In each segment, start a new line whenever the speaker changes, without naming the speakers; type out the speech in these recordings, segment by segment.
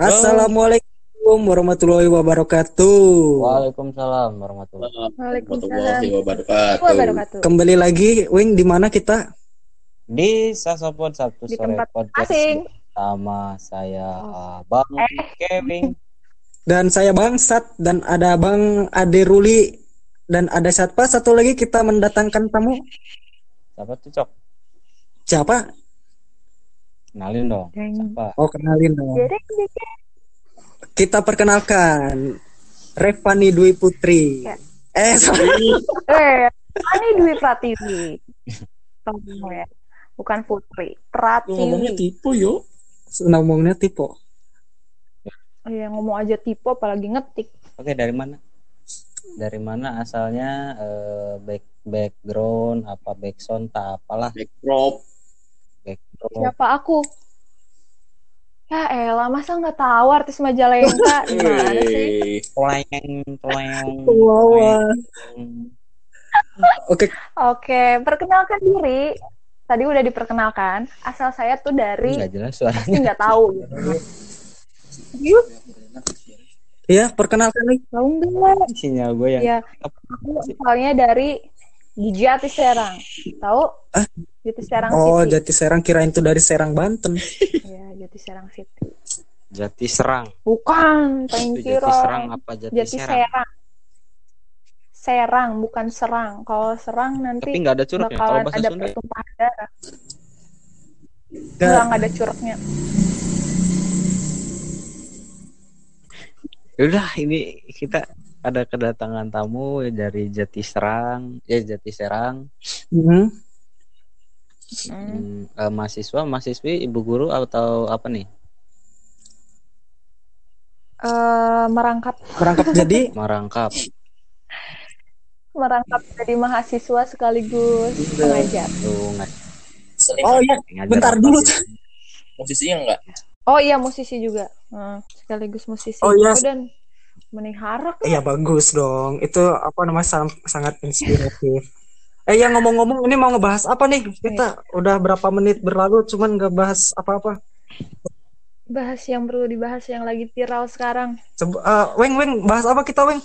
Assalamualaikum warahmatullahi wabarakatuh.
Waalaikumsalam warahmatullahi
Warahmatullahi
Waalaikumsalam
wabarakatuh.
wabarakatuh.
Kembali lagi, Wing, di mana kita?
Di Sasopod Sabtu
Di
sore
tempat
podcast
asing.
sama saya uh, Bang
Eh.
Kevin.
Dan saya Bang Sat dan ada Bang Ade Ruli dan ada siapa satu lagi kita mendatangkan tamu.
Siapa tuh Cok?
Siapa?
Kenalin dong. Siapa?
Oh, kenalin dong. Kita perkenalkan Revani Dwi Putri.
Ya.
Eh, sorry.
Eh, ini Dwi Pratiwi. Ya. Bukan Putri.
Lu ngomongnya
Pratiwi.
tipu yuk.
ngomongnya tipe.
Iya, ngomong aja tipe apalagi ngetik.
Oke, dari mana? Dari mana asalnya eh, back background apa backsound tak apalah
Backdrop.
background.
Siapa aku? Ya elah, masa nggak tahu artis Majalengka? Gimana sih?
Wow.
pleng.
Oke,
Oke, perkenalkan diri. Tadi udah diperkenalkan. Asal saya tuh dari
Nggak jelas suaranya.
nggak tahu. Gitu. Yuk,
ya perkenalkan nih.
tahu nggak?
Sinyal gue yang
Ya, aku asalnya dari di Jati Serang. Tahu?
Ah?
Jati Serang
Oh,
City.
Jati Serang kirain itu dari Serang Banten.
Ya, Jati Serang City.
Jati Serang.
Bukan, thank
Jati Serang apa Jati,
Jati
Serang?
Serang. Serang, bukan serang. Kalau serang
Tapi
nanti
nggak ada curugnya. Kalau bahasa
ada
Sunda
pertumpahan darah.
Nggak
ada curugnya.
Udah ini kita ada kedatangan tamu dari Jati Serang, ya Jati Serang,
Mhm.
Hmm.
Hmm, eh, mahasiswa, mahasiswi, ibu guru atau apa nih?
Eh, merangkap
Merangkap jadi
Merangkap.
merangkap jadi mahasiswa sekaligus pengajar.
Tuh nggak
Sering
Oh iya, bentar dulu.
posisinya enggak?
Oh iya musisi juga. Hmm, sekaligus musisi.
Oh, iya.
dan mending harak lah.
Iya bagus dong. Itu apa namanya sang- sangat inspiratif. Eh ya ngomong-ngomong ini mau ngebahas apa nih? Kita udah berapa menit berlalu cuman nggak bahas apa-apa.
Bahas yang perlu dibahas yang lagi viral sekarang.
Coba eh, Weng Weng bahas apa kita Weng?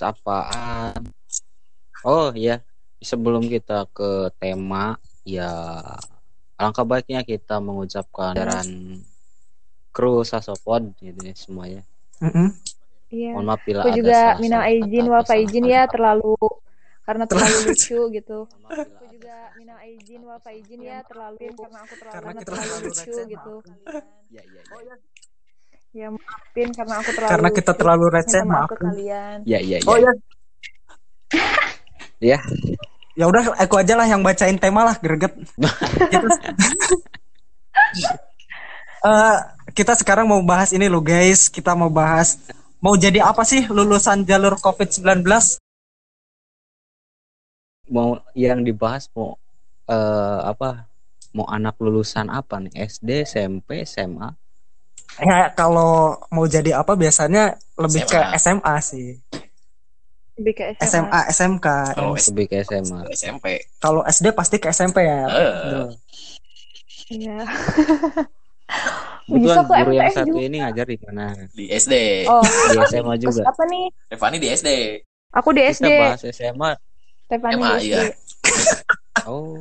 Apaan? Oh iya, sebelum kita ke tema, ya alangkah baiknya kita mengucapkan kru Sasopod gitu ya semuanya.
Mm-mm.
Iya.
Mohon maaf bila
Aku juga
salah-salah
minal izin wal izin ya terlalu karena terlalu lucu gitu. Aku juga minal izin wal izin ya terlalu karena aku terlalu
Karena
karena
kita
terlalu
terlalu
lucu
receh,
gitu.
Ya, ya, ya.
Ya maafin karena aku terlalu
Karena kita terlalu receh
maaf kalian.
Ya, ya, ya.
Oh ya.
Ya.
Ya udah aku aja lah yang bacain tema lah greget. kita, Eh, kita sekarang mau bahas ini loh guys. Kita mau bahas mau jadi apa sih lulusan jalur COVID-19?
Mau yang dibahas mau eh, apa? Mau anak lulusan apa nih? SD, SMP, SMA?
Ya, kalau mau jadi apa biasanya lebih ke
SMA.
SMA sih.
Lebih ke SMA.
SMA, SMK.
Oh,
Lebih ke SMA.
SMP.
Kalau SD pasti ke SMP ya.
Eh.
Betul.
Iya.
Kebetulan
ke
guru yang satu
juga.
ini ngajar di mana?
Di SD.
Oh,
Di SMA
terus
juga.
apa nih?
Revani di SD.
Aku di
Kita
SD.
bahas SMA.
Stefani
SMA,
di SD.
iya.
Oh.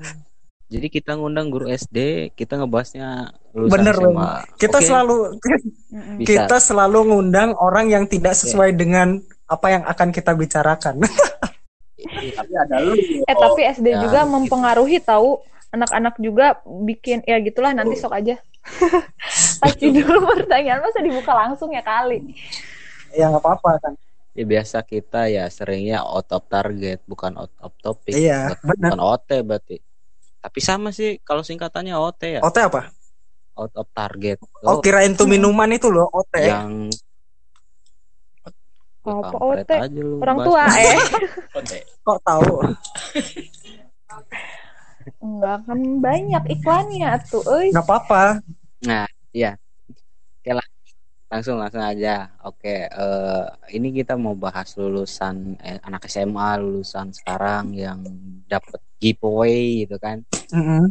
Jadi kita ngundang guru SD, kita ngebahasnya lulusan
Bener,
SMA.
Bang. Kita
Oke,
selalu.
Bisa.
kita selalu ngundang orang yang tidak sesuai dengan apa yang akan kita bicarakan.
Tapi ada lu.
Eh tapi SD
Ya,
juga
gitu.
mempengaruhi tahu anak-anak juga bikin ya gitulah nanti sok aja. Pasti dulu pertanyaan masa dibuka langsung ya kali.
ya nggak apa-apa kan.
Ya biasa kita ya seringnya out of target, bukan out of topic.
Iya,
Bukan-
benar.
Bukan OT berarti. Tapi sama sih kalau singkatannya OT ya,
OT apa?
out of target.
Oh, kirain tuh minuman itu loh OT.
yang
Oh, apa OT?
aja lu
Orang
bahas.
tua eh.
Kok tahu?
Enggak kan banyak iklannya tuh, euy.
Nggak apa-apa.
Nah, iya. Oke lah. langsung langsung aja oke eh, ini kita mau bahas lulusan eh, anak SMA lulusan sekarang yang dapat giveaway gitu kan
Mm-mm.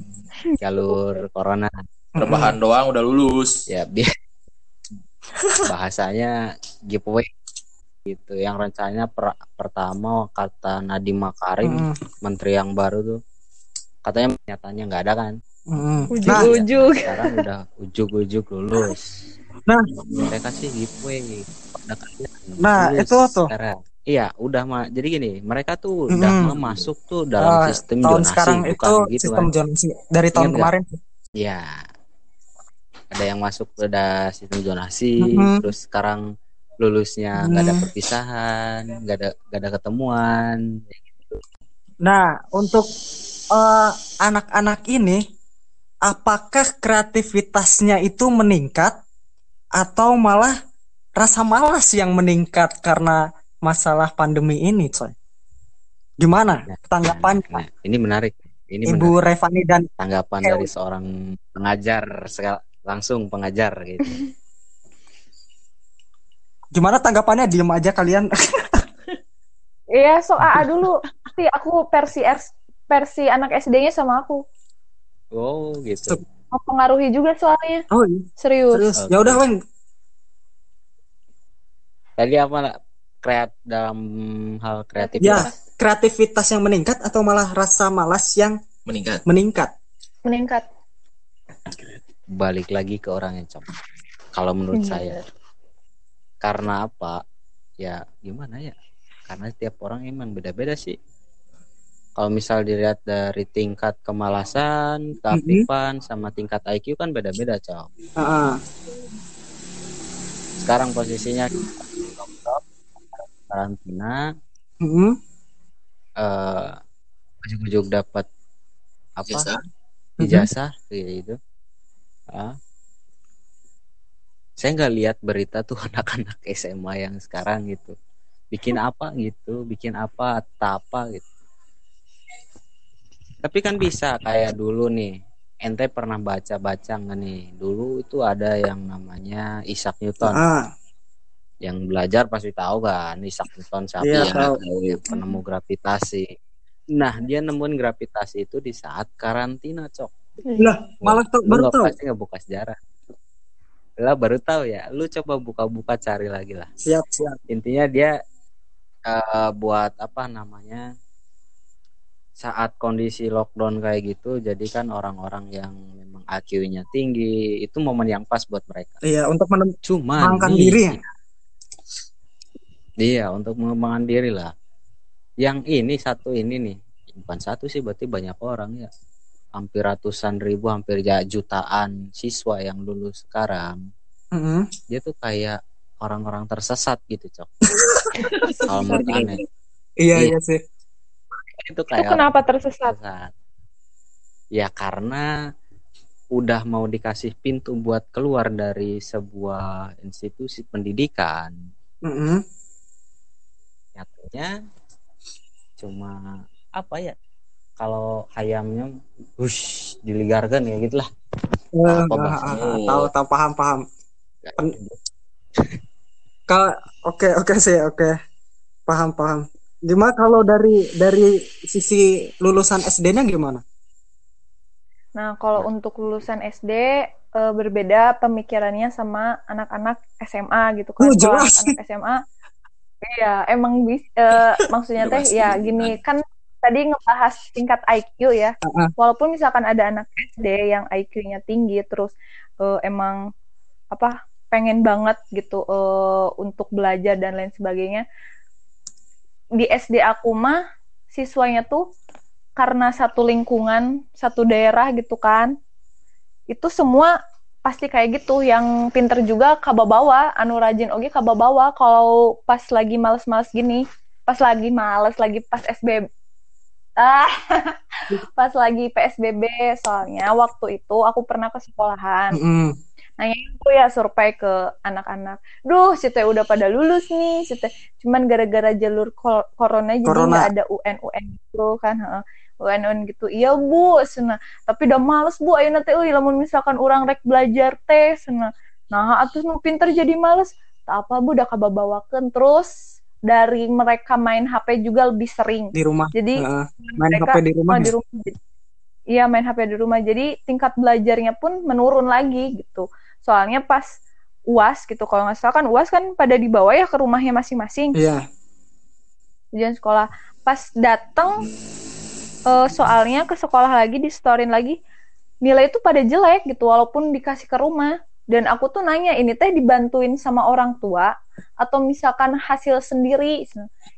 jalur corona
Rebahan doang udah lulus.
ya biar bahasanya giveaway gitu yang rencananya per- pertama kata Nadiem Makarim
Mm-mm.
menteri yang baru tuh katanya nyatanya nggak ada kan
Mm-mm. Nah,
Ujug-ujug.
sekarang udah ujuk-ujuk lulus
Nah.
mereka sih giveaway
Nah,
lulus
itu tuh.
sekarang. iya udah mah jadi gini mereka tuh udah
Mm-mm.
mau masuk tuh dalam
Ah,
sistem
tahun
zonasi
sekarang
bukan
itu
gitu
sistem
kan
zonasi dari tahun
Ingat nggak?
kemarin.
ya ada yang masuk pada sistem zonasi
Mm-mm.
terus sekarang lulusnya nggak ada
Mm.
perpisahan nggak ada nggak ada ketemuan
Nah, untuk eh, anak-anak ini, apakah kreativitasnya itu meningkat atau malah rasa malas yang meningkat karena masalah pandemi ini, coy? Gimana
Nah,
tanggapannya,
Nah, ini menarik ini
Ibu
menarik
Revani dan
tanggapan
Ewi.
dari seorang pengajar langsung pengajar gitu
gimana tanggapannya? Diem aja kalian.
Iya, so AA dulu. Nanti aku versi versi anak SD-nya sama aku.
oh gitu
Mempengaruhi juga soalnya.
oh, iya.
Serius.
serius.
Oke.
Ya udah, Weng.
tadi apa nak? kreat dalam hal kreatif
Ya, kreativitas yang meningkat atau malah rasa malas yang
Meningkat.
meningkat?
Meningkat.
balik lagi ke orang yang cok kalau menurut
Iya.
saya karena apa ya gimana ya karena setiap orang emang beda-beda sih kalau misal dilihat dari tingkat kemalasan keaktifan sama tingkat IQ kan beda-beda cok.
Ah,
sekarang posisinya karantina.
Mm-mm.
eh ujuk-ujuk dapat apa?
Jasa.
ijazah kayak gitu Ah. saya nggak lihat berita tuh anak-anak SMA yang sekarang gitu. Bikin apa gitu bikin apa atau apa gitu tapi kan bisa kayak dulu nih ente pernah baca-baca nggak nih? Dulu itu ada yang namanya Isaac Newton.
Ah,
yang belajar pasti tahu kan Isaac Newton siapa
Iya,
yang penemu gravitasi. Nah dia nemuin gravitasi itu di saat karantina cok.
Lah, malah tuh
lu
baru tahu.
pasti nggak buka sejarah. Lah baru tahu ya. Lu coba buka-buka cari lagi lah.
Siap, siap.
intinya dia eh, buat apa namanya saat kondisi lockdown kayak gitu jadi kan orang-orang yang memang IQ-nya tinggi itu momen yang pas buat mereka
Iya, untuk menem-
cuma
mengembangkan
nih,
diri ya?
iya untuk mengembangkan diri lah yang ini satu ini nih bukan satu sih berarti banyak orang ya hampir ratusan ribu hampir ya jutaan siswa yang lulus sekarang
Mm-mm.
dia tuh kayak orang-orang tersesat gitu cok kalau menurut aneh
Iya,
Iya.
iya sih.
Itu
Itu
kayak
kenapa tersesat?
tersesat ya karena udah mau dikasih pintu buat keluar dari sebuah institusi pendidikan
Mm-mm.
nyatanya cuma apa ya kalau ayamnya hush diligarkan ya gitulah
Eh,
Apa
ah,
bahasanya?
ah, ah, tahu, tahu, paham, paham. Pen- Kalau oke, oke sih, oke. Paham, paham. Gimana kalau dari dari sisi lulusan SD-nya gimana?
Nah, kalau untuk lulusan SD eh, berbeda pemikirannya sama anak-anak SMA gitu kan.
Oh, jelas.
anak SMA Iya, emang bis, eh, maksudnya teh ya gini kan tadi ngebahas tingkat IQ ya.
Ah.
Walaupun misalkan ada anak SD yang IQ-nya tinggi terus eh, emang apa pengen banget gitu eh, untuk belajar dan lain sebagainya. Di SD aku mah siswanya tuh karena satu lingkungan, satu daerah gitu kan. Itu semua pasti kayak gitu yang pinter juga kababawa anu rajin oke kababawa kalau pas lagi males-males gini pas lagi males lagi pas SBB ah pas lagi PSBB soalnya waktu itu aku pernah ke sekolahan
Mm-mm.
Nanya aku ya survei ke anak-anak. Duh si teh udah pada lulus nih si teh. Cuman gara-gara jalur corona jadi
Corona.
nggak ada UN UN gitu kan heeh. UN UN gitu. Iya bu sana tapi udah males bu. Ayo nanti euy lamun misalkan orang rek belajar teh sana nah atuh nu pinter jadi males. Tak apa bu udah kababawakeun. Terus dari mereka main HP juga lebih sering.
Di rumah.
Jadi
Heeh. main
mereka-
HP di rumah
oh,
ya?
di rumah. Iya main HP di rumah. Jadi tingkat belajarnya pun menurun lagi gitu soalnya pas uas gitu kalau nggak salah kan uas kan pada dibawa ya ke rumahnya masing-masing.
Iya.
Ujian sekolah. Pas datang eh, soalnya ke sekolah lagi di storein lagi nilai itu pada jelek gitu walaupun dikasih ke rumah. Dan aku tuh nanya ini teh dibantuin sama orang tua atau misalkan hasil sendiri?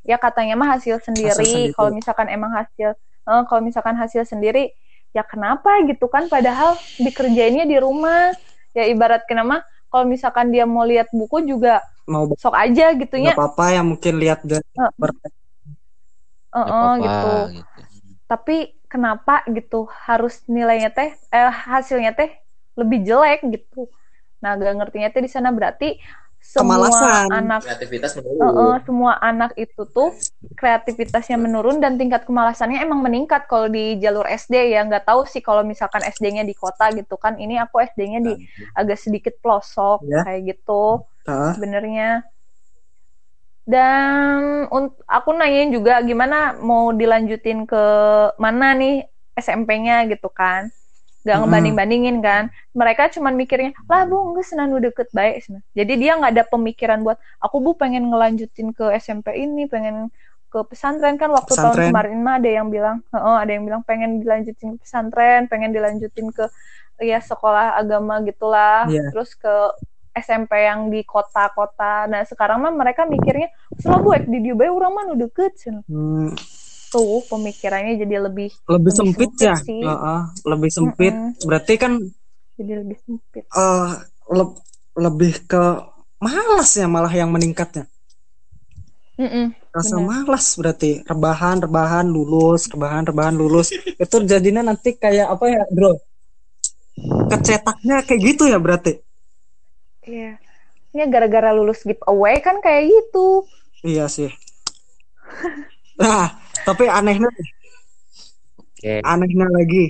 Ya katanya mah hasil sendiri,
sendiri.
kalau misalkan emang hasil eh, kalau misalkan hasil sendiri ya kenapa gitu kan? Padahal dikerjainnya di rumah ya ibarat kenapa kalau misalkan dia mau lihat buku juga
mau
sok aja gitu
nggak
ya
apa-apa yang mungkin lihat dari
Eh,
Nggak
eh,
apa-apa,
gitu.
gitu.
tapi kenapa gitu? Harus nilainya teh eh hasilnya teh lebih jelek gitu. Nah gak ngertinya teh di sana. Berarti semua
Kemalasan.
anak
Kreativitas menurun.
eh, semua anak itu tuh kreativitasnya menurun dan tingkat kemalasannya emang meningkat kalau di jalur SD ya nggak tahu sih kalau misalkan SD-nya di kota gitu kan ini aku SD-nya di agak sedikit pelosok
Ya.
kayak gitu
Heeh.
sebenarnya dan aku nanyain juga gimana mau dilanjutin ke mana nih SMP-nya gitu kan gak
Mm-mm.
ngebanding-bandingin kan mereka cuman mikirnya lah bu enggak senang deket baik senang." jadi dia nggak ada pemikiran buat aku bu pengen ngelanjutin ke SMP ini pengen ke pesantren kan waktu tahun
Pesantren.
kemarin mah ada yang bilang "Heeh, ada yang bilang pengen dilanjutin ke pesantren pengen dilanjutin ke ya sekolah agama gitulah
Iya.
terus ke SMP yang di kota-kota nah sekarang mah mereka mikirnya selalu buat di Dieu bae urang mah nu deket cenah."
Hmm,
tuh pemikirannya jadi lebih
lebih
Lebih
sempit
sempit
ya
sih.
Heeh, lebih sempit
Mm-mm.
berarti kan
jadi lebih sempit
eh le- lebih ke malas ya malah yang meningkatnya
Mm-mm.
rasa
Bener.
malas berarti rebahan rebahan lulus rebahan rebahan lulus itu jadinya nanti kayak apa ya bro kecetaknya kayak gitu ya berarti
Iya. Ini gara-gara lulus giveaway kan kayak gitu.
iya sih nah tapi anehnya
Oke,
anehnya lagi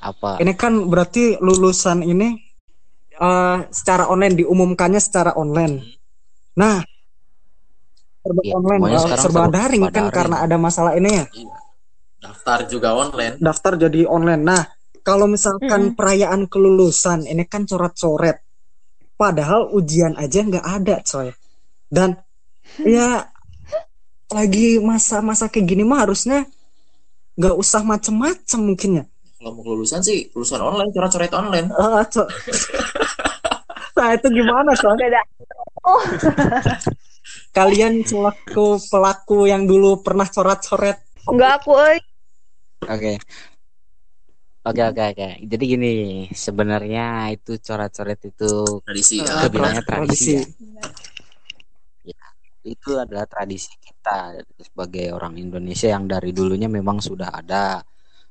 apa?
ini kan berarti lulusan ini eh secara online diumumkannya secara online nah serba
Iya,
online
sekarang
serba
serba
daring kan
daring.
karena ada masalah ini ya
Iya. Daftar juga online.
daftar jadi online. Nah, kalau misalkan
Mm-mm.
perayaan kelulusan ini kan coret-coret, padahal ujian aja nggak ada, coy. Dan ya lagi masa-masa kayak gini mah harusnya nggak usah macem-macem mungkin ya.
Kalau mau kelulusan sih kelulusan online, coret-coret online.
Ah, co- nah itu gimana, coy?
Beda.
Kalian selaku pelaku yang dulu pernah coret-coret,
Enggak aku euy.
Oke. Oke oke oke. Jadi gini, sebenarnya itu coret-coret itu
Tradisi.
eh,
ya.
Kita bilangnya tradisi.
tradisi.
Itu adalah tradisi kita sebagai orang Indonesia yang dari dulunya memang sudah ada.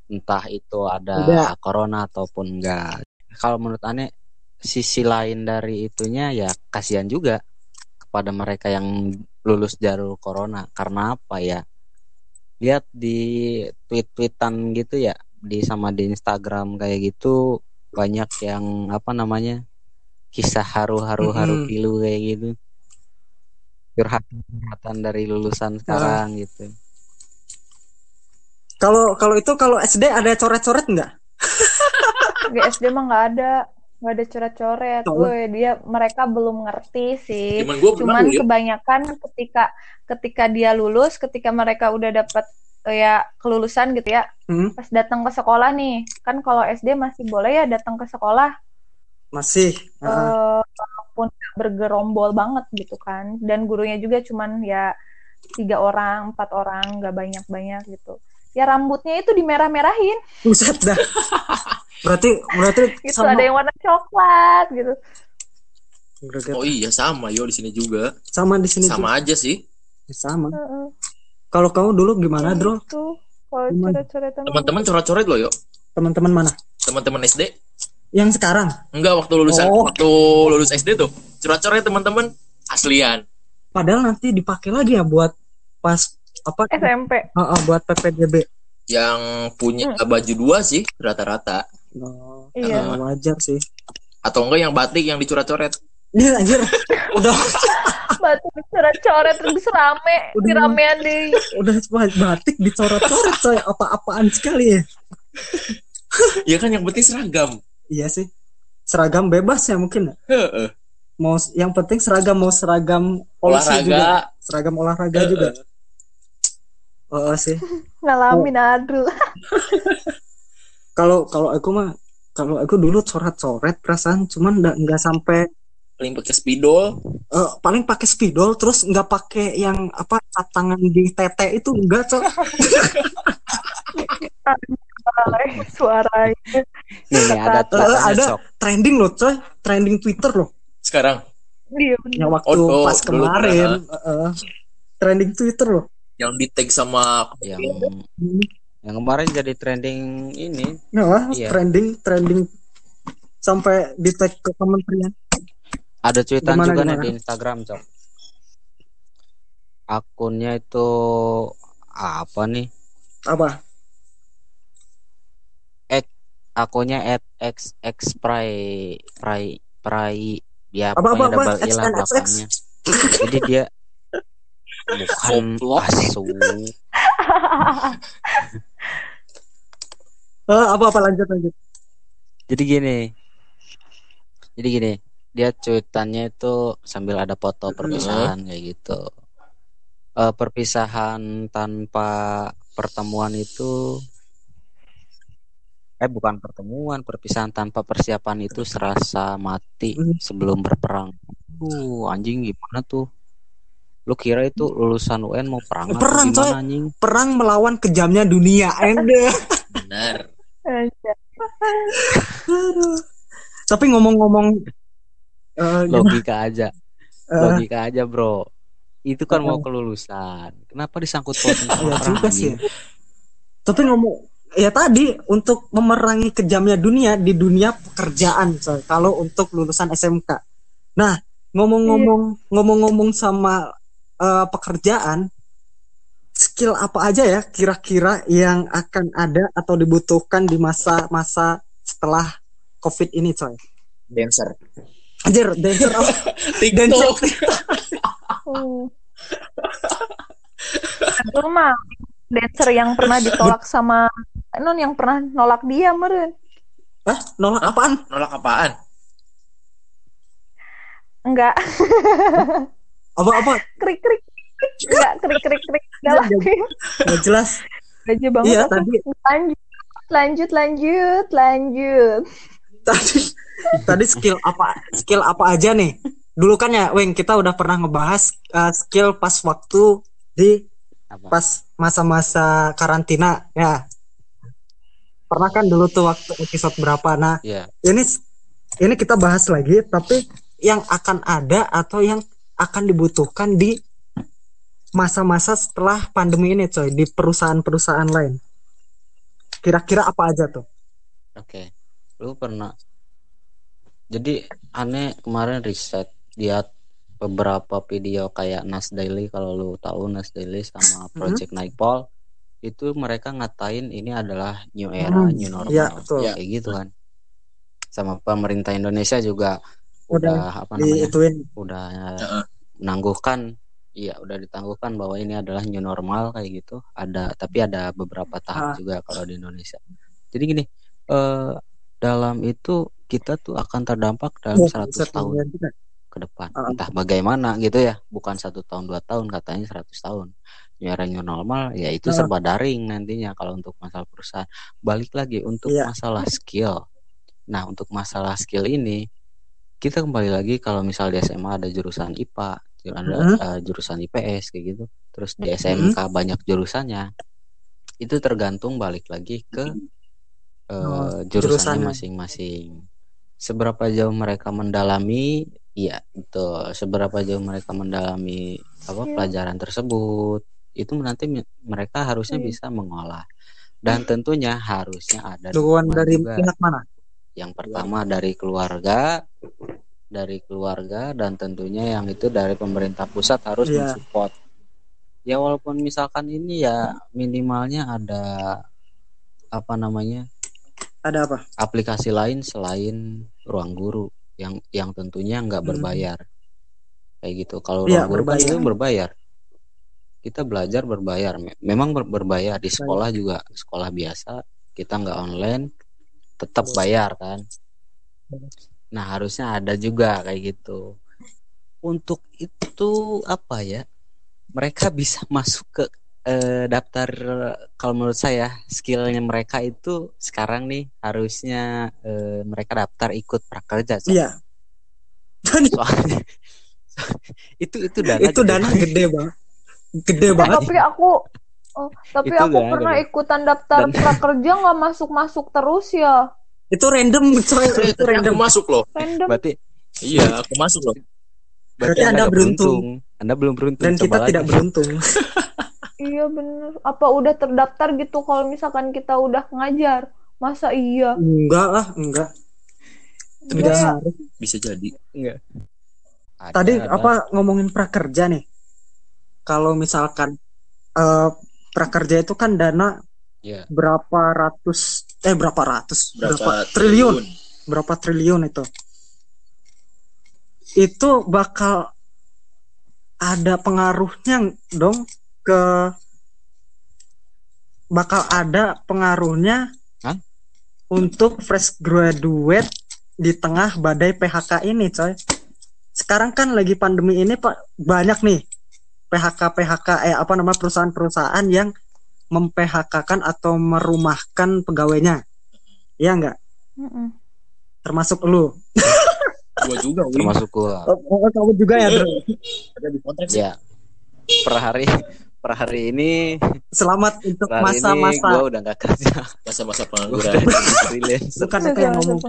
Entah itu ada
Udah.
corona ataupun enggak. Kalau menurut Ane sisi lain dari itunya ya kasihan juga kepada mereka yang lulus jalur corona. Karena apa ya? Lihat di tweet-tweetan gitu ya, di sama di Instagram kayak gitu banyak yang apa namanya? kisah haru-haru haru pilu kayak gitu. Curhat-curhatan dari lulusan sekarang gitu.
Kalau kalau itu kalau SD ada coret-coret nggak?
GSD mah nggak ada. Nggak ada coret-coret. Woi, dia mereka belum ngerti sih.
Cuman gue
Cuman
ya.
kebanyakan ketika ketika dia lulus, ketika mereka udah dapat eh, ya kelulusan gitu ya,
Hmm,
pas datang ke sekolah nih, kan kalau SD masih boleh ya datang ke sekolah
masih. Ah.
eh, walaupun bergerombol banget gitu kan dan gurunya juga cuman ya tiga orang empat orang nggak banyak banyak gitu ya rambutnya itu dimerah-merahin
Buset dah. berarti berarti
gitu
sama
ada yang warna coklat gitu.
Oh iya sama yo di sini juga.
sama di sini
Sama aja sih.
juga. sama.
Heeh.
Kalau kamu dulu gimana, Bro?
Gitu. kalau
Gimana?
coret-coretan
Teman-teman coret-coret loh yo.
Teman-teman mana?
Teman-teman SD.
Yang sekarang.
Enggak waktu lulusan
Oh.
waktu lulus SD tuh. Coret-coret teman-teman aslian.
Padahal nanti dipakai lagi ya buat pas apa?
SMP
Ah, ah, buat PPDB.
Yang punya baju dua sih rata-rata.
Oh,
iya
ya, wajar sih.
atau enggak yang batik yang dicoret-coret
Iya anjir. Udah
batu coret-coret terus rame
Udah.
ramean deh
udah batik dicoret-coret coy. Apa-apaan sekali ya.
ya kan yang penting seragam
Iya sih. Seragam bebas ya mungkin. ya.
Heeh.
Mau yang penting seragam mau seragam polisi juga.
olahraga
Seragam olahraga juga. Oh, sih.
ngalamin adul
Kalau kalau aku mah kalau aku dulu coret-coret perasaan cuman nggak nggak sampai
paling pakai spidol
eh, paling pakai spidol terus nggak pakai yang apa cat tangan di tete itu enggak coy
suaranya
Nih, nih ada
Eh,
tulisannya
ada
sok.
trending loh coy. Trending Twitter loh.
Sekarang?
Bener.
yang waktu
Oh, oh,
pas kemarin eh, trending Twitter loh.
Yang di tag sama
yang yang kemarin jadi trending ini.
Nah,
Iya.
trending trending. Sampai di tag ke kementerian.
Ada cuitan
Gimana,
juga nih di Instagram cok. Akunnya itu apa nih?
Apa
akunnya at x x pray pray pray ya
Apa,
pokoknya
apa, apa?
double belakangnya jadi dia bukan asu
Eh, apa apa? Lanjut lanjut.
Jadi gini. Jadi gini. Dia cuitannya itu sambil ada foto perpisahan kayak gitu. Eh, perpisahan tanpa pertemuan itu eh bukan pertemuan perpisahan tanpa persiapan itu serasa mati
Hmm.
sebelum berperang uh anjing gimana tuh lu kira itu lulusan UN mau perang atau
Perang,
gimana
coy.
anjing
perang melawan kejamnya dunia ende
benar
Anjay.
Aduh. tapi ngomong-ngomong eh, gimana?
logika aja
Eh,
logika aja bro itu kan mau
Eh.
kelulusan kenapa disangkut pautin
ya juga sih tapi ngomong ya tadi untuk memerangi kejamnya dunia di dunia pekerjaan coy. Kalau untuk lulusan SMK nah ngomong-ngomong ngomong-ngomong sama eh, pekerjaan skill apa aja ya kira-kira yang akan ada atau dibutuhkan di masa-masa setelah covid ini coy?
Dancer.
Anjir dancer apa?
TikTok.
Hmm. Adul mah dancer yang pernah ditolak sama non yang pernah nolak dia meren.
Hah? nolak apaan?
Nolak apaan?
Enggak.
Apa apa?
Krik krik enggak krik krik. Krik enggak lah.
Nggak jelas.
Aja banget.
Iya tadi.
Lanjut lanjut lanjut lanjut.
Tadi tadi skill apa skill apa aja nih? Dulu kan ya Weng kita udah pernah ngebahas uh, skill pas waktu di
Apa?
pas masa-masa karantina ya pernah kan dulu tuh waktu episode berapa? Nah
Iya.
ini ini kita bahas lagi tapi yang akan ada atau yang akan dibutuhkan di masa-masa setelah pandemi ini coy di perusahaan-perusahaan lain. Kira-kira apa aja tuh?
Oke, lu pernah? Jadi aneh kemarin riset lihat beberapa video kayak Nas Daily kalau lu tahu Nas Daily sama Project Nightfall itu mereka ngatain ini adalah new era,
Hmm,
new normal,
iya, betul.
kayak gitu kan. Sama pemerintah Indonesia juga
udah
udah apa namanya?
diituin
Udah menangguhkan Iya, udah ditangguhkan bahwa ini adalah new normal kayak gitu. Ada, tapi ada beberapa tahap
Ah.
juga kalau di Indonesia. Jadi gini, eh dalam itu kita tuh akan terdampak dalam
Oh,
100
bisa
tahun ke depan.
Ah.
Entah bagaimana gitu ya, bukan satu tahun dua tahun katanya 100 tahun. New normal ya itu serba daring nantinya kalau untuk masalah perusahaan. Balik lagi untuk
Iya.
masalah skill. Nah, untuk masalah skill ini kita kembali lagi kalau misal di SMA ada jurusan IPA, ada
Mhm.
eh, jurusan IPS kayak gitu. Terus di SMK banyak jurusannya. Itu tergantung balik lagi ke
Oh,
jurusannya
jurusannya.
masing-masing. Seberapa jauh mereka mendalami, iya itu. Seberapa jauh mereka mendalami apa
Iya.
pelajaran tersebut, itu nanti mereka harusnya
Iya.
bisa mengolah. Dan tentunya harusnya ada dukungan
dari
juga
pihak mana
yang pertama dari keluarga dari keluarga dan tentunya yang itu dari pemerintah pusat harus
Iya.
mensupport ya walaupun misalkan ini ya minimalnya ada apa namanya
ada apa
aplikasi lain selain ruang guru yang yang tentunya nggak
Hmm.
berbayar kayak gitu kalau
Iya,
ruang guru kan
berbayar.
itu berbayar kita belajar berbayar Me- memang ber- berbayar di sekolah juga sekolah biasa kita nggak online tetap bayar kan nah harusnya ada juga kayak gitu untuk itu apa ya mereka bisa masuk ke eh, daftar kalau menurut saya skillnya mereka itu sekarang nih harusnya eh, mereka daftar ikut prakerja Sob.
Iya.
soalnya itu itu dana
itu
gede.
dana gede banget. Gede
Eh,
banget.
tapi aku oh, tapi
Itu
aku pernah
ada.
ikutan daftar
Dan-
prakerja nggak masuk masuk terus ya
Itu random coy, itu
tapi aku
random.
masuk loh.
random
berarti
Iya, aku masuk loh.
Berarti Anda
nggak
beruntung.
anda belum beruntung
Dan
coba
kita
lagi.
tidak beruntung.
iya bener apa udah terdaftar gitu kalau misalkan kita udah ngajar masa iya
Enggak lah, enggak. Tidak harus.
Bisa jadi.
Ada,
Tadi
ada.
apa ngomongin prakerja nih? Kalau misalkan eh, prakerja itu kan dana
Iya.
berapa ratus eh berapa ratus
Berapa,
triliun berapa triliun itu itu bakal ada pengaruhnya dong ke bakal ada pengaruhnya
Hah?
untuk fresh graduate di tengah badai PHK ini coy sekarang kan lagi pandemi ini pak banyak nih PHK PHK eh apa nama perusahaan-perusahaan yang mem-PHK-kan atau merumahkan pegawainya. Ya enggak
Mm-mm.
termasuk lu.
Gua juga, Win.
termasuk gua.
Oh, kamu juga ya Dro?
Ada di konteks. Ya.
ya per hari per hari ini
selamat untuk
ini
masa-masa.
gua udah nggak kerja.
Masa-masa pengangguran.
bukan itu yang ngomong.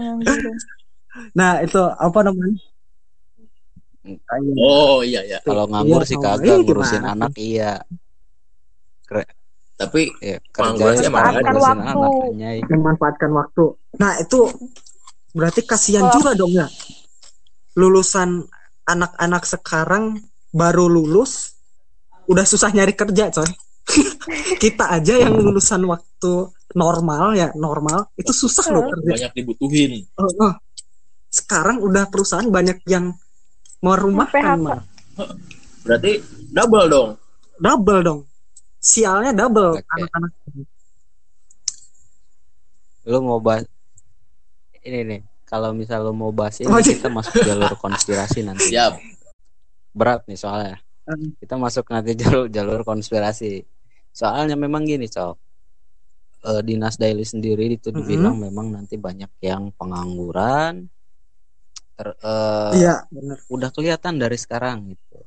nah itu apa namanya
Oh iya iya.
kalau nganggur
Iya,
sih kagak ngurusin
gimana
anak iya
Tapi
ya,
Pengangguran
kerja
sih
ya
ada.
anak
Waktu.
anjay.
memanfaatkan waktu nah itu berarti kasihan
Oh.
juga dong ya lulusan anak-anak sekarang baru lulus udah susah nyari kerja coy kita aja yang lulusan waktu normal ya normal itu susah loh kerja
banyak dibutuhin.
Oh, oh. sekarang udah perusahaan banyak yang merumahkan. Mal.
Berarti double dong.
double dong sialnya double anak-anak
lu mau bahas ini nih kalau misal lu mau bahas ini
Oh,
kita masuk jalur konspirasi nanti
Siap.
berat nih soalnya
Hmm.
kita masuk nanti jalur jalur konspirasi soalnya memang gini cok Eh, dinas daily sendiri itu dibilang memang nanti banyak yang pengangguran ter, eh,
iya bener
udah kelihatan dari sekarang gitu.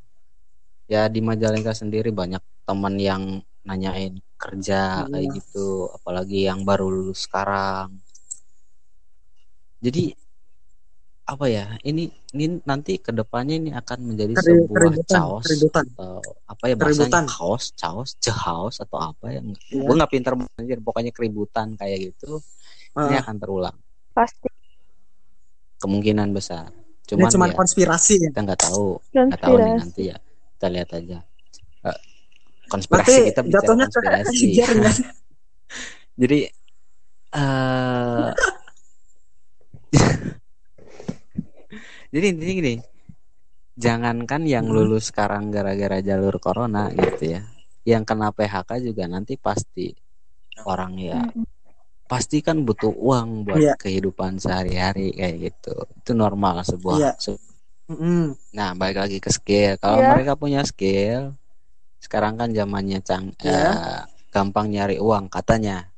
Ya di Majalengka sendiri banyak teman yang nanyain kerja
Iya.
kayak gitu apalagi yang baru lulus sekarang. Jadi apa ya ini ini nanti ke depannya ini akan menjadi
Keri-
sebuah
keributan
chaos
keributan.
atau apa ya
Keributan.
bahasanya chaos chaos chaos atau apa ya
Iya.
gue nggak pinter banget pokoknya keributan kayak gitu ini
Ah,
akan terulang.
Pasti
kemungkinan besar
ini
cuman
cuma
ya
konspirasi ya
kita nggak tahu nggak tahu nih nanti ya kita lihat aja Eh, konspirasi
berarti
kita bicara
jatuhnya ke
konspirasi
sejarah ya.
jadi eh jadi intinya gini jangankan yang
Hmm.
lulus sekarang gara-gara jalur corona gitu ya yang kena PHK juga nanti pasti orang ya. Pasti kan butuh uang buat
Iya.
kehidupan sehari-hari kayak gitu itu normal sebuah
Iya.
se-
Mm-mm.
Nah, balik lagi ke skill. Kalau
Iya.
mereka punya skill, sekarang kan zamannya cang
Iya.
eh, gampang nyari uang katanya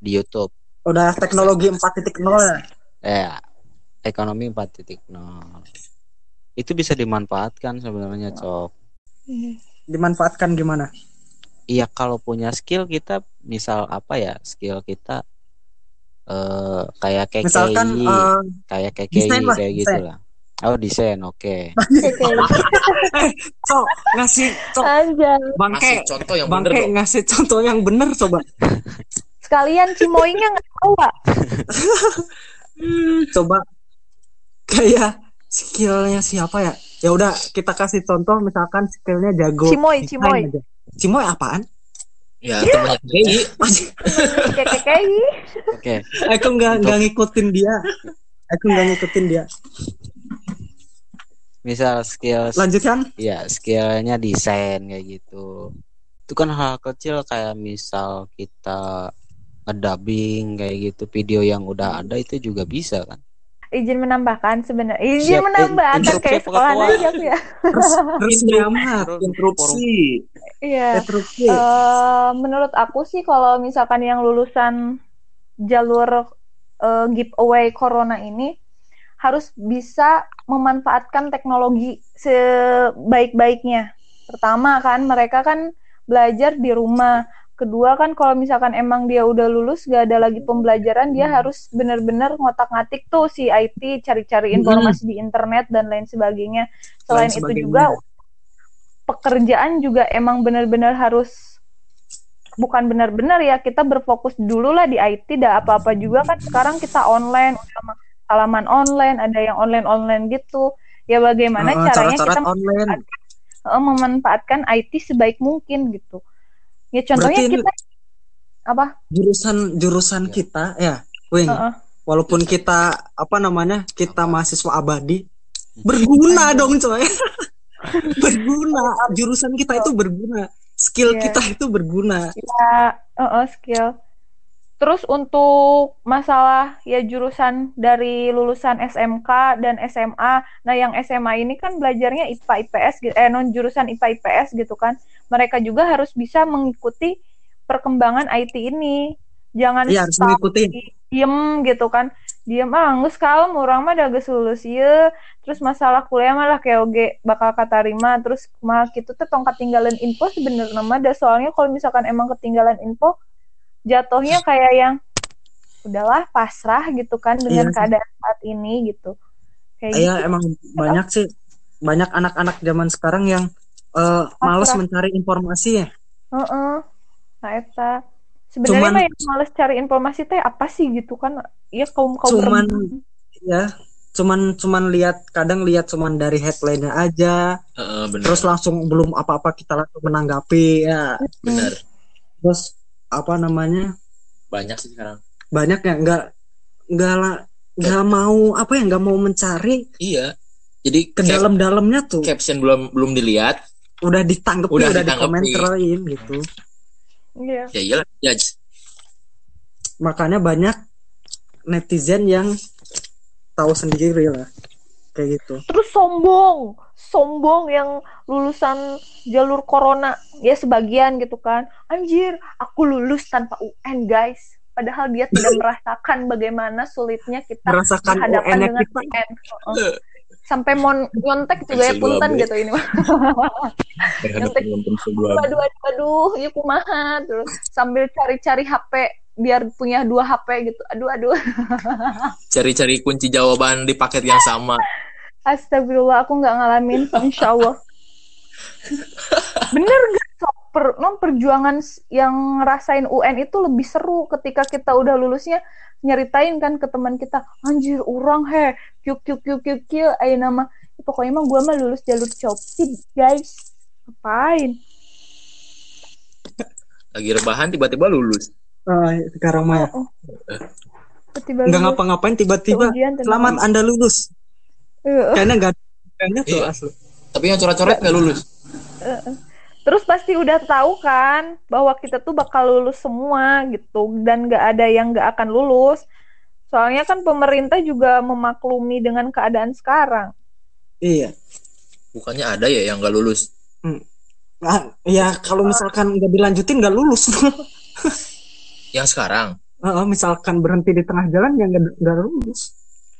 di YouTube.
udah teknologi 4.0 ya
Eh, ekonomi 4.0. Itu bisa dimanfaatkan sebenarnya, Cok.
Iya.
dimanfaatkan gimana
Iya, kalau punya skill kita misal apa ya? Skill kita eh kayak KKI,
misalkan eh,
kayak KKI
desain lah,
kayak gitu lah. Oh, desain, oke.
Oke.
cok ngasih cok bangke
Kasih contoh yang bener
bangke
dong.
ngasih contoh yang bener coba
Sekalian cimoynya nggak tahu Pak.
coba kayak skillnya siapa ya ya udah kita kasih contoh misalkan skillnya jago
Cimoy, cimoy.
aja. cimoy apaan
Ya, temannya KI.
Kayak kayak
Oke.
aku nggak nggak ngikutin dia. Aku nggak ngikutin dia.
Misal skill
lanjutkan.
Ya skillnya desain kayak gitu. Itu kan hal kecil kayak misal kita ngedubbing kayak gitu video yang udah ada itu juga bisa kan
izin menambahkan sebenarnya. Izin
Siap,
menambahkan kayak sekolah aja aku ya.
Res- resmi amat
interupsi.
Iya.
Interupsi.
Eh, menurut aku sih kalau misalkan yang lulusan jalur eh, giveaway corona ini harus bisa memanfaatkan teknologi sebaik-baiknya. Pertama kan mereka kan belajar di rumah. Kedua kan kalau misalkan emang dia udah lulus gak ada lagi pembelajaran dia harus benar-benar ngotak-ngatik tuh si IT cari-cari informasi di internet dan lain sebagainya. Selain itu
sebagainya.
juga pekerjaan juga emang benar-benar harus bukan benar-benar ya kita berfokus dulu lah di IT dah apa-apa juga kan. Sekarang kita online udah ma- halaman online ada yang online online gitu. Ya bagaimana
Eh,
caranya
coret-coret
kita
online.
eh, memanfaatkan IT sebaik mungkin gitu ya contohnya
Berarti-
kita apa?
Jurusan jurusan kita ya wing.
Heeh.
walaupun kita apa namanya kita mahasiswa abadi berguna dong coy. Berguna. Jurusan kita itu berguna. Skill
Iya.
kita itu berguna.
Ya eh, eh, skill terus untuk masalah ya jurusan dari lulusan SMK dan SMA nah yang SMA ini kan belajarnya IPA IPS eh non jurusan IPA IPS gitu kan. Mereka juga harus bisa mengikuti perkembangan IT ini. Jangan
iya harus mengikuti.
diem gitu kan. Diem ah nggak kalem orang mah udah geus lulus ya terus masalah kuliah malah kayak oge bakal katarima terus mah gitu tuh tong ketinggalan info sebenarnya mah soalnya kalau misalkan emang ketinggalan info jatuhnya kayak yang udahlah pasrah gitu kan dengan
Iya sih.
keadaan saat ini gitu kayak
Iya
gitu.
emang banyak sih banyak anak-anak zaman sekarang yang eh, malas
Pasrah.
mencari informasi ya
Heeh. Nah, eta. Sebenarnya
Cuman-
mah yang males cari informasi teh apa sih gitu kan? Iya kaum kaum
Cuman- ya cuman cuman lihat kadang lihat cuman dari headline-nya aja
Heeh, benar
terus langsung belum apa-apa kita langsung menanggapi ya
benar
terus apa namanya?
Banyak sih sekarang.
Banyak ya nggak nggak lah nggak mau apa ya nggak mau mencari
iya. Jadi
ke
cap-
dalam-dalamnya tuh.
caption belum belum dilihat.
Udah ditanggapi
Udah
udah, dikomenterin gitu.
Iya.
ya iyalah judge
makanya banyak netizen yang tahu sendiri lah kayak gitu
Terus sombong, sombong yang lulusan jalur corona ya sebagian gitu kan. Anjir, aku lulus tanpa UN, guys. Padahal dia tidak merasakan bagaimana sulitnya kita
merasakan
berhadapan dengan
kita
UN. Heeh. Sampai mon nyontek juga ya punten gitu ini
dua
aduh aduh aduh ya kumaha terus sambil cari-cari HP biar punya dua HP gitu. Aduh aduh.
Cari-cari kunci jawaban di paket yang sama.
Astagfirullah aku nggak ngalamin insya Allah bener gak Sok? per, non perjuangan yang ngerasain UN itu lebih seru ketika kita udah lulusnya nyeritain kan ke teman kita anjir orang he. Kyuk kyuk kyuk kyuk kyuk ayo nama. Pokoknya mah gua mah lulus jalur copy guys. Ngapain?
Lagi rebahan tiba-tiba lulus
Sekarang mah ya.
tiba
nggak ngapa-ngapain tiba-tiba selamat anda lulus. Kayaknya nggak kayaknya tuh
Iya.
asli.
Tapi yang coret-coret nggak lulus.
Terus pasti udah tahu kan bahwa kita tuh bakal lulus semua gitu dan nggak ada yang nggak akan lulus. Soalnya kan pemerintah juga memaklumi dengan keadaan sekarang.
iya.
Bukannya ada ya yang nggak lulus?
Ah, ya kalau misalkan nggak dilanjutin nggak lulus
yang sekarang?
Ah, misalkan berhenti di tengah jalan ya nggak nggak lulus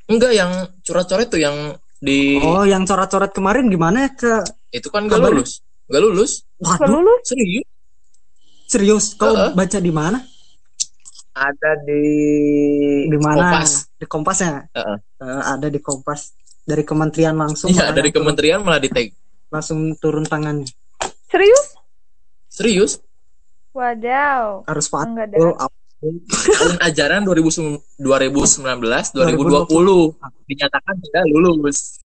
enggak yang coret-coret tuh yang di
oh yang coret-coret kemarin gimana ya ke
itu kan nggak
kabar-
lulus. Nggak lulus.
Nggak
waduh
lulus?
serius?
Serius? Kau
Heeh.
baca di mana?
Ada di
di mana?
Kompas.
di kompas ya?
Heeh.
Eh, ada di kompas. Dari kementerian langsung
iya dari
yang turun-
kementerian malah di tag.
Langsung turun tangannya.
Serius?
serius
Wadaw.
harus apa-
tahun ajaran 2019 2020 dinyatakan tidak lulus.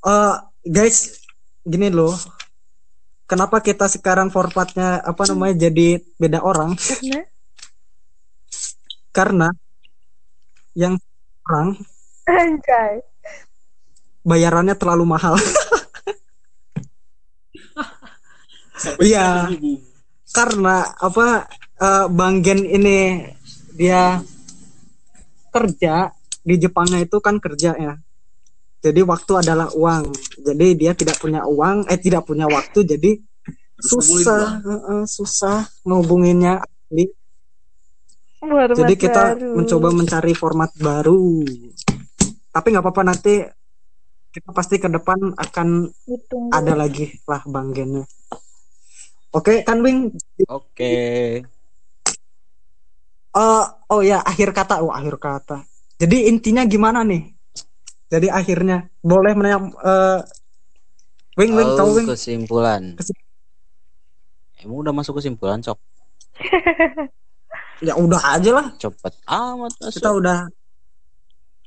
Eh, guys gini loh. Kenapa kita sekarang formatnya apa namanya jadi beda orang?
Karena?
Karena yang orang
Anjay.
bayarannya terlalu mahal. Iya. karena apa eh, Bang Gen ini dia kerja di Jepangnya itu kan kerja ya. Jadi waktu adalah uang. Jadi dia tidak punya uang, eh tidak punya waktu. Jadi susah, eh, susah ngehubunginnya. Jadi,
Format
jadi kita
baru.
mencoba mencari format baru. Tapi nggak apa-apa nanti kita pasti ke depan akan
Ditunggu.
ada lagi lah Bang Oke kan Wing?
Oke.
Eh, oh ya akhir kata, oh akhir kata. Jadi intinya gimana nih? Jadi akhirnya boleh menanya eh Wing Wing tahu
Oh,
Wing?
kesimpulan.
Kesim-
Emang udah masuk kesimpulan, Cok?
Ya udah aja lah.
Cepet amat masuk.
Kita udah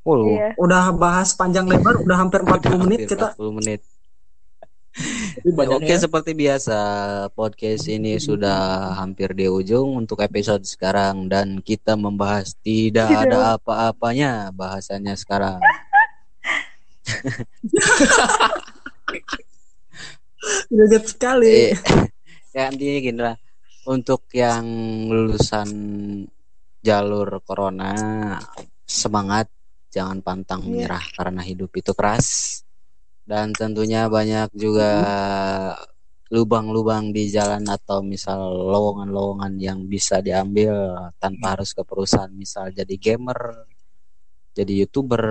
Oh.
Iya.
udah bahas panjang lebar, udah hampir 40
Udah
menit
hampir
kita.
40 menit. Oke, seperti biasa, podcast ini sudah hampir di ujung untuk episode sekarang dan kita membahas tidak
Tidak.
ada apa-apanya bahasannya sekarang.
Geget sekali.
Eh, ya intinya gini lah. Untuk yang lulusan jalur corona, semangat, jangan pantang
Iya.
menyerah karena hidup itu keras. Dan tentunya banyak juga lubang-lubang di jalan atau misal lowongan-lowongan yang bisa diambil tanpa harus ke perusahaan, misal jadi gamer, jadi youtuber,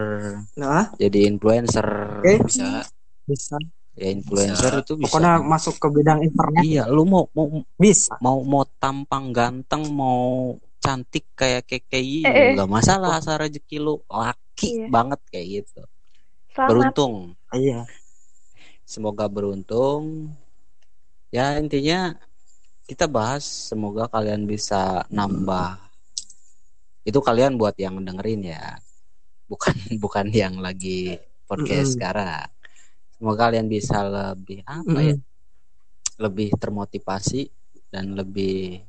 Nah,
jadi influencer,
Oke.
bisa
bisa.
ya influencer itu bisa.
Pokoknya masuk ke bidang internet
Iya, lu mau mau
bisa.
mau mau tampang ganteng mau cantik kayak KKI
Eh, eh.
nggak masalah asal rezeki lu laki
Iya.
banget kayak gitu
Selamat.
beruntung
Iya.
semoga beruntung ya intinya kita bahas semoga kalian bisa nambah itu kalian buat yang dengerin ya bukan bukan yang lagi podcast
Mm-mm.
sekarang semoga kalian bisa lebih apa ya lebih termotivasi dan lebih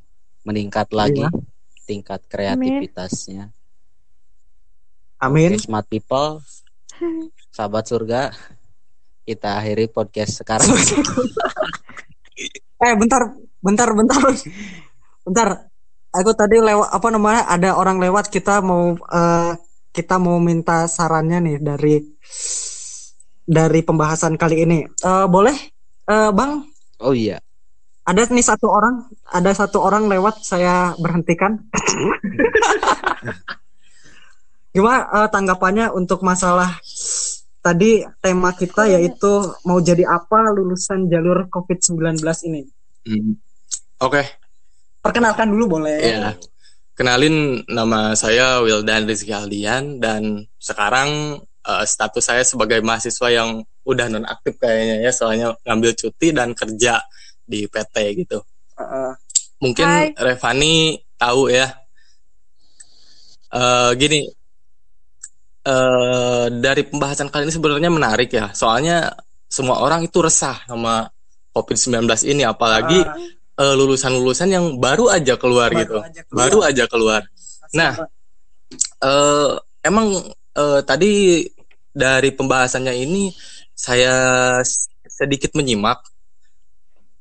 meningkat lagi
Iya.
tingkat kreativitasnya.
Amin.
Oke, smart people, sahabat surga, kita akhiri podcast sekarang.
eh bentar, bentar, bentar, bentar. Aku tadi lewat apa namanya? Ada orang lewat kita mau eh, kita mau minta sarannya nih dari dari pembahasan kali ini. Eh, boleh, Eh, Bang?
Oh iya,
Ada nih satu orang, ada satu orang lewat saya berhentikan. Gimana eh, tanggapannya untuk masalah tadi tema kita yaitu mau jadi apa lulusan jalur COVID-19 ini?
Hmm. Oke,
Perkenalkan dulu boleh.
ya. Kenalin nama saya Wildan Rizky Aldian dan sekarang eh, status saya sebagai mahasiswa yang udah nonaktif kayaknya ya soalnya ngambil cuti dan kerja di PT gitu.
Heeh.
Mungkin
Hai.
Revani tahu ya. Eh gini, eh dari pembahasan kali ini sebenarnya menarik ya. Soalnya semua orang itu resah sama COVID-19 ini, apalagi
Ah,
eh, lulusan-lulusan yang baru aja keluar
baru
gitu,
aja keluar.
baru aja keluar. Nah, eh emang eh, tadi dari pembahasannya ini saya sedikit menyimak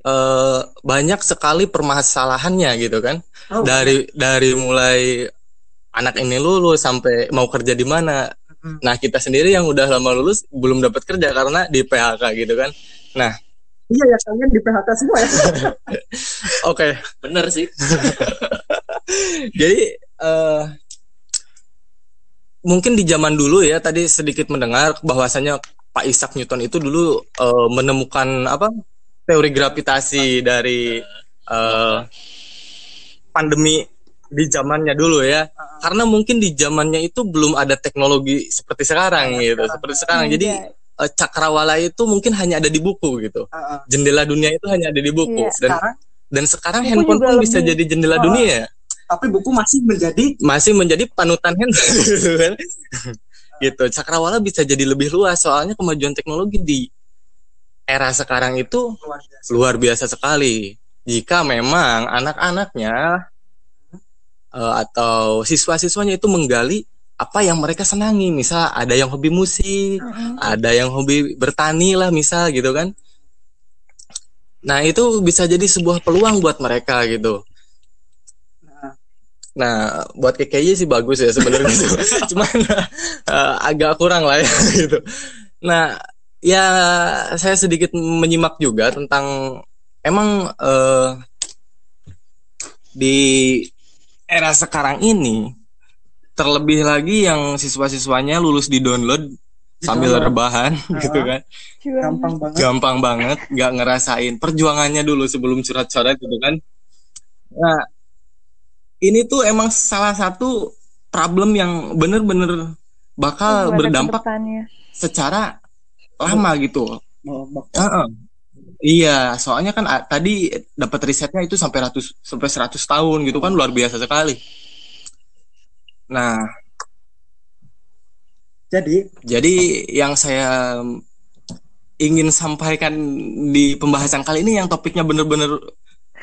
eh banyak sekali permasalahannya gitu kan.
Oh,
Dari dari mulai anak ini lulus sampai mau kerja di mana. Nah, kita sendiri yang udah lama lulus belum dapat kerja karena di PHK gitu kan. Nah,
Iya ya kalian di PHK semua ya.
oke.
Bener sih.
Jadi eh mungkin di zaman dulu ya tadi sedikit mendengar bahwasanya Pak Isaac Newton itu dulu eh, menemukan apa teori gravitasi dari eh, pandemi di zamannya dulu ya. Karena mungkin di zamannya itu belum ada teknologi seperti sekarang gitu, seperti sekarang. Jadi
Iya.
eh, cakrawala itu mungkin hanya ada di buku gitu.
Heeh.
Jendela dunia itu hanya ada di buku
Iya.
dan
Sekarang
dan sekarang handphone pun bisa
lebih.
jadi jendela
Oh.
dunia.
tapi buku masih menjadi
masih menjadi panutan handphone gitu kan. gitu. Cakrawala bisa jadi lebih luas soalnya kemajuan teknologi di era sekarang itu
luar biasa.
luar biasa sekali. Jika memang anak-anaknya eh, atau siswa-siswanya itu menggali apa yang mereka senangi. Misal ada yang hobi musik
Mm-mm.
ada yang hobi bertani lah misal gitu kan. Nah itu bisa jadi sebuah peluang buat mereka gitu. Nah buat KKY sih bagus ya sebenarnya. Cuman eh, agak kurang lah ya gitu. Nah ya saya sedikit menyimak juga tentang emang eh, di era sekarang ini terlebih lagi yang siswa-siswanya lulus di download sambil rebahan gitu kan.
Gampang banget.
Gampang banget nggak ngerasain. Perjuangannya dulu sebelum curhat-curhat gitu kan. Nah ini tuh emang salah satu problem yang bener-bener bakal berdampak secara lama gitu.
Oh, bak-
Heeh. Iya, soalnya kan ah, tadi dapat risetnya itu sampai ratus sampai 100 tahun gitu kan luar biasa sekali. Nah,
jadi
jadi yang saya ingin sampaikan di pembahasan kali ini yang topiknya bener-bener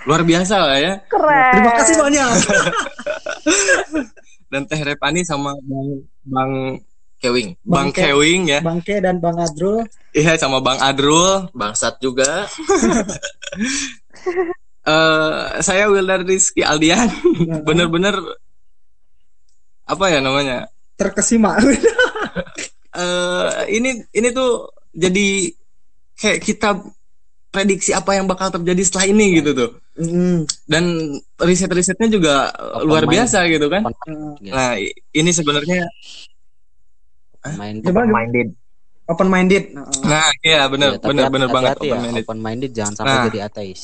luar biasa lah ya.
Keren.
terima kasih banyak
Dan Teh Repani sama Bang Bang Kewing,
Bang
Bang,
Ke-
Kewing ya.
Bang Ke dan Bang Adrul
Iya sama Bang Adrul.
Bangsat juga.
Eh saya Wildar Rizky Aldian. Bener-bener apa ya namanya?
terkesima
eh ini ini tuh jadi kayak kita prediksi apa yang bakal terjadi setelah ini gitu tuh
Mm,
dan riset-risetnya juga
Open
luar
mind.
biasa gitu kan
mm.
Ya,
nah ini sebenarnya
main
Coba, coba.
minded.
open minded
nah iya bener
Ya, tapi
bener
hati-
bener banget
ya,
open minded
open minded jangan sampai
Nah.
jadi ateis.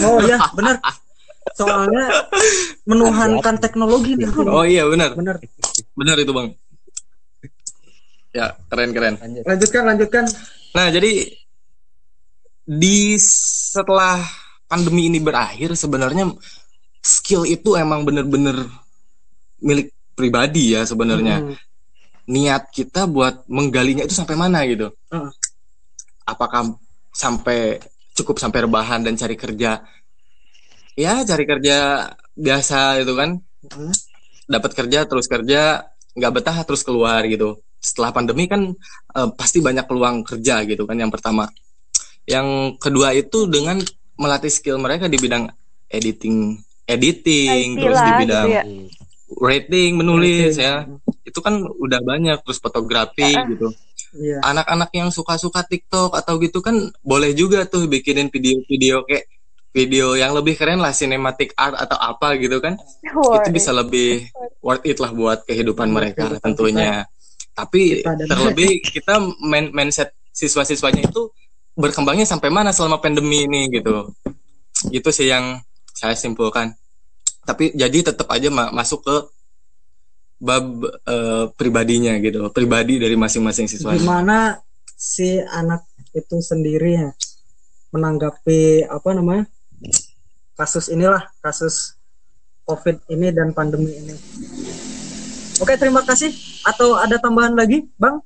oh ya benar soalnya menuhankan teknologi nih
oh iya bener.
Benar
bener itu bang. Ya keren keren.
Lanjut.
lanjutkan lanjutkan.
Nah jadi di setelah pandemi ini berakhir sebenarnya skill itu emang bener-bener milik pribadi ya sebenarnya.
Mm,
niat kita buat menggalinya itu sampai mana gitu?
Heeh.
apakah sampai cukup sampai rebahan dan cari kerja? Ya cari kerja biasa itu kan.
Mm.
dapat kerja terus kerja nggak betah terus keluar gitu. Setelah pandemi kan eh, pasti banyak peluang kerja gitu kan yang pertama. Yang kedua itu dengan melatih skill mereka di bidang editing editing
IT
terus di
lah,
bidang
gitu ya.
Rating menulis
Rating.
ya. Itu kan udah banyak terus fotografi
Ah.
gitu.
Iya.
anak-anak yang suka-suka TikTok atau gitu kan boleh juga tuh bikinin video-video kayak video yang lebih keren lah cinematic art atau apa gitu kan.
Wah,
itu bisa lebih worth it lah buat kehidupan
Buat
mereka tentunya. tapi
Kita
terlebih kita main mindset siswa-siswanya itu berkembangnya sampai mana selama pandemi ini gitu. Itu sih yang saya simpulkan tapi jadi tetap aja ma- masuk ke bab eh, pribadinya gitu pribadi dari masing-masing siswa
gimana si anak itu sendiri ya menanggapi apa namanya kasus inilah kasus covid ini dan pandemi ini? Oke terima kasih. Atau ada tambahan lagi bang?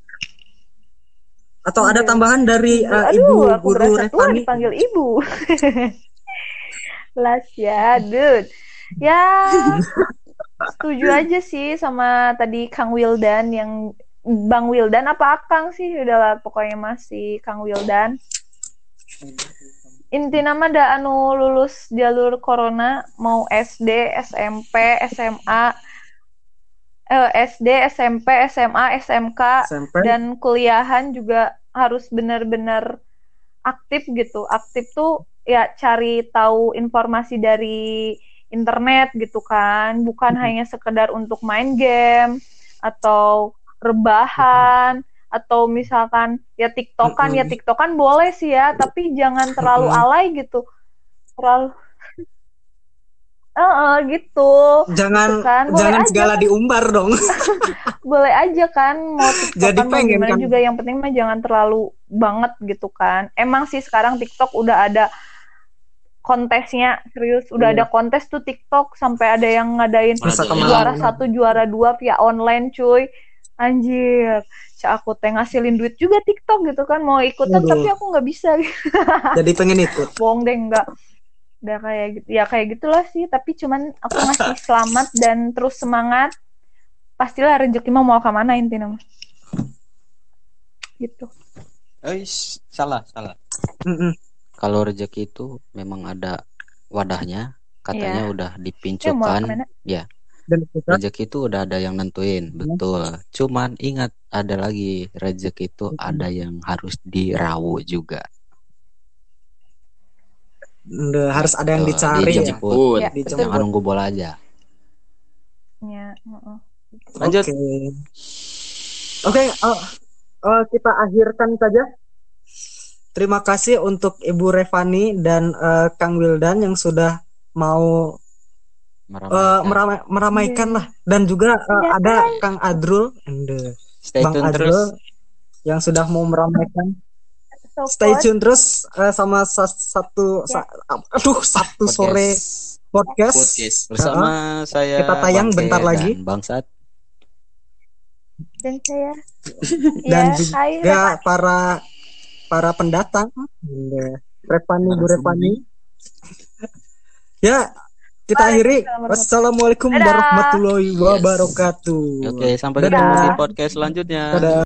Atau ada tambahan dari uh, ibu
Aduh, aku
guru
tua
Revani
dipanggil ibu. Las ya, dude. Ya, setuju aja sih sama tadi Kang Wildan yang Bang Wildan apa Akang sih? Udahlah pokoknya masih Kang Wildan. Inti nama ada anu lulus jalur corona mau SD, SMP, SMA, eh, SD, SMP, SMA, SMK,
SMP
dan kuliahan juga harus benar-benar aktif gitu. Aktif tuh ya cari tahu informasi dari internet gitu kan, bukan hanya sekedar untuk main game atau rebahan atau misalkan ya TikTokan. Ya. TikTokan boleh sih ya, tapi jangan terlalu alay gitu. Terlalu Eh, gitu.
jangan
Gitu kan, boleh
jangan
aja.
segala diumbar dong.
Boleh aja kan mau
Jadi pengen
gimana
kan?
juga. Yang penting mah jangan terlalu banget gitu kan. Emang sih sekarang TikTok udah ada kontesnya serius udah
Iya.
ada kontes tuh TikTok sampai ada yang ngadain
Masa
ke mana?
juara satu juara dua via online cuy anjir Cak aku teh ngasilin duit juga TikTok gitu kan mau ikutan
Waduh.
tapi aku nggak bisa
jadi pengen ikut
bohong deh enggak udah kayak gitu ya kayak gitulah sih tapi cuman aku ngasih selamat dan terus semangat pastilah rezeki mah mau ke mana intinya mah gitu
Eh, salah, salah.
Mm-mm.
Kalau rezeki itu memang ada wadahnya, katanya
Iya.
udah
ya mau
dipincukan.
Dan kita
Rezeki itu udah ada yang nentuin, betul. Cuman ingat ada lagi rezeki itu ada yang harus dirawu juga.
Harus ada yang dicari ya.
dijemput.
Ya,
Dijemput.
Jangan nunggu bola aja.
ya heeh.
Lanjut.
Oke. Oke, eh, eh, kita akhirkan saja. Terima kasih untuk Ibu Revani dan eh, Kang Wildan yang sudah mau eh,
Meramaikan.
meramai- meramaikan lah dan juga eh,
Iya,
ada Kang Adrul and eh,
Stay
Bang
tune
Adrul
terus.
yang sudah mau meramaikan.
So,
Stay tune terus eh, sama sa- satu sa- aduh satu sore
Podcast.
podcast.
Podcast.
bersama saya
Kita tayang
Bangke
bentar lagi.
dan Bangsat.
dan saya
Dan
ya hai
juga para para pendatang. Revani Bu Revani. Ya kita akhiri. Wassalamualaikum warahmatullahi wabarakatuh.
Oke, sampai ketemu di podcast selanjutnya.
Dadah.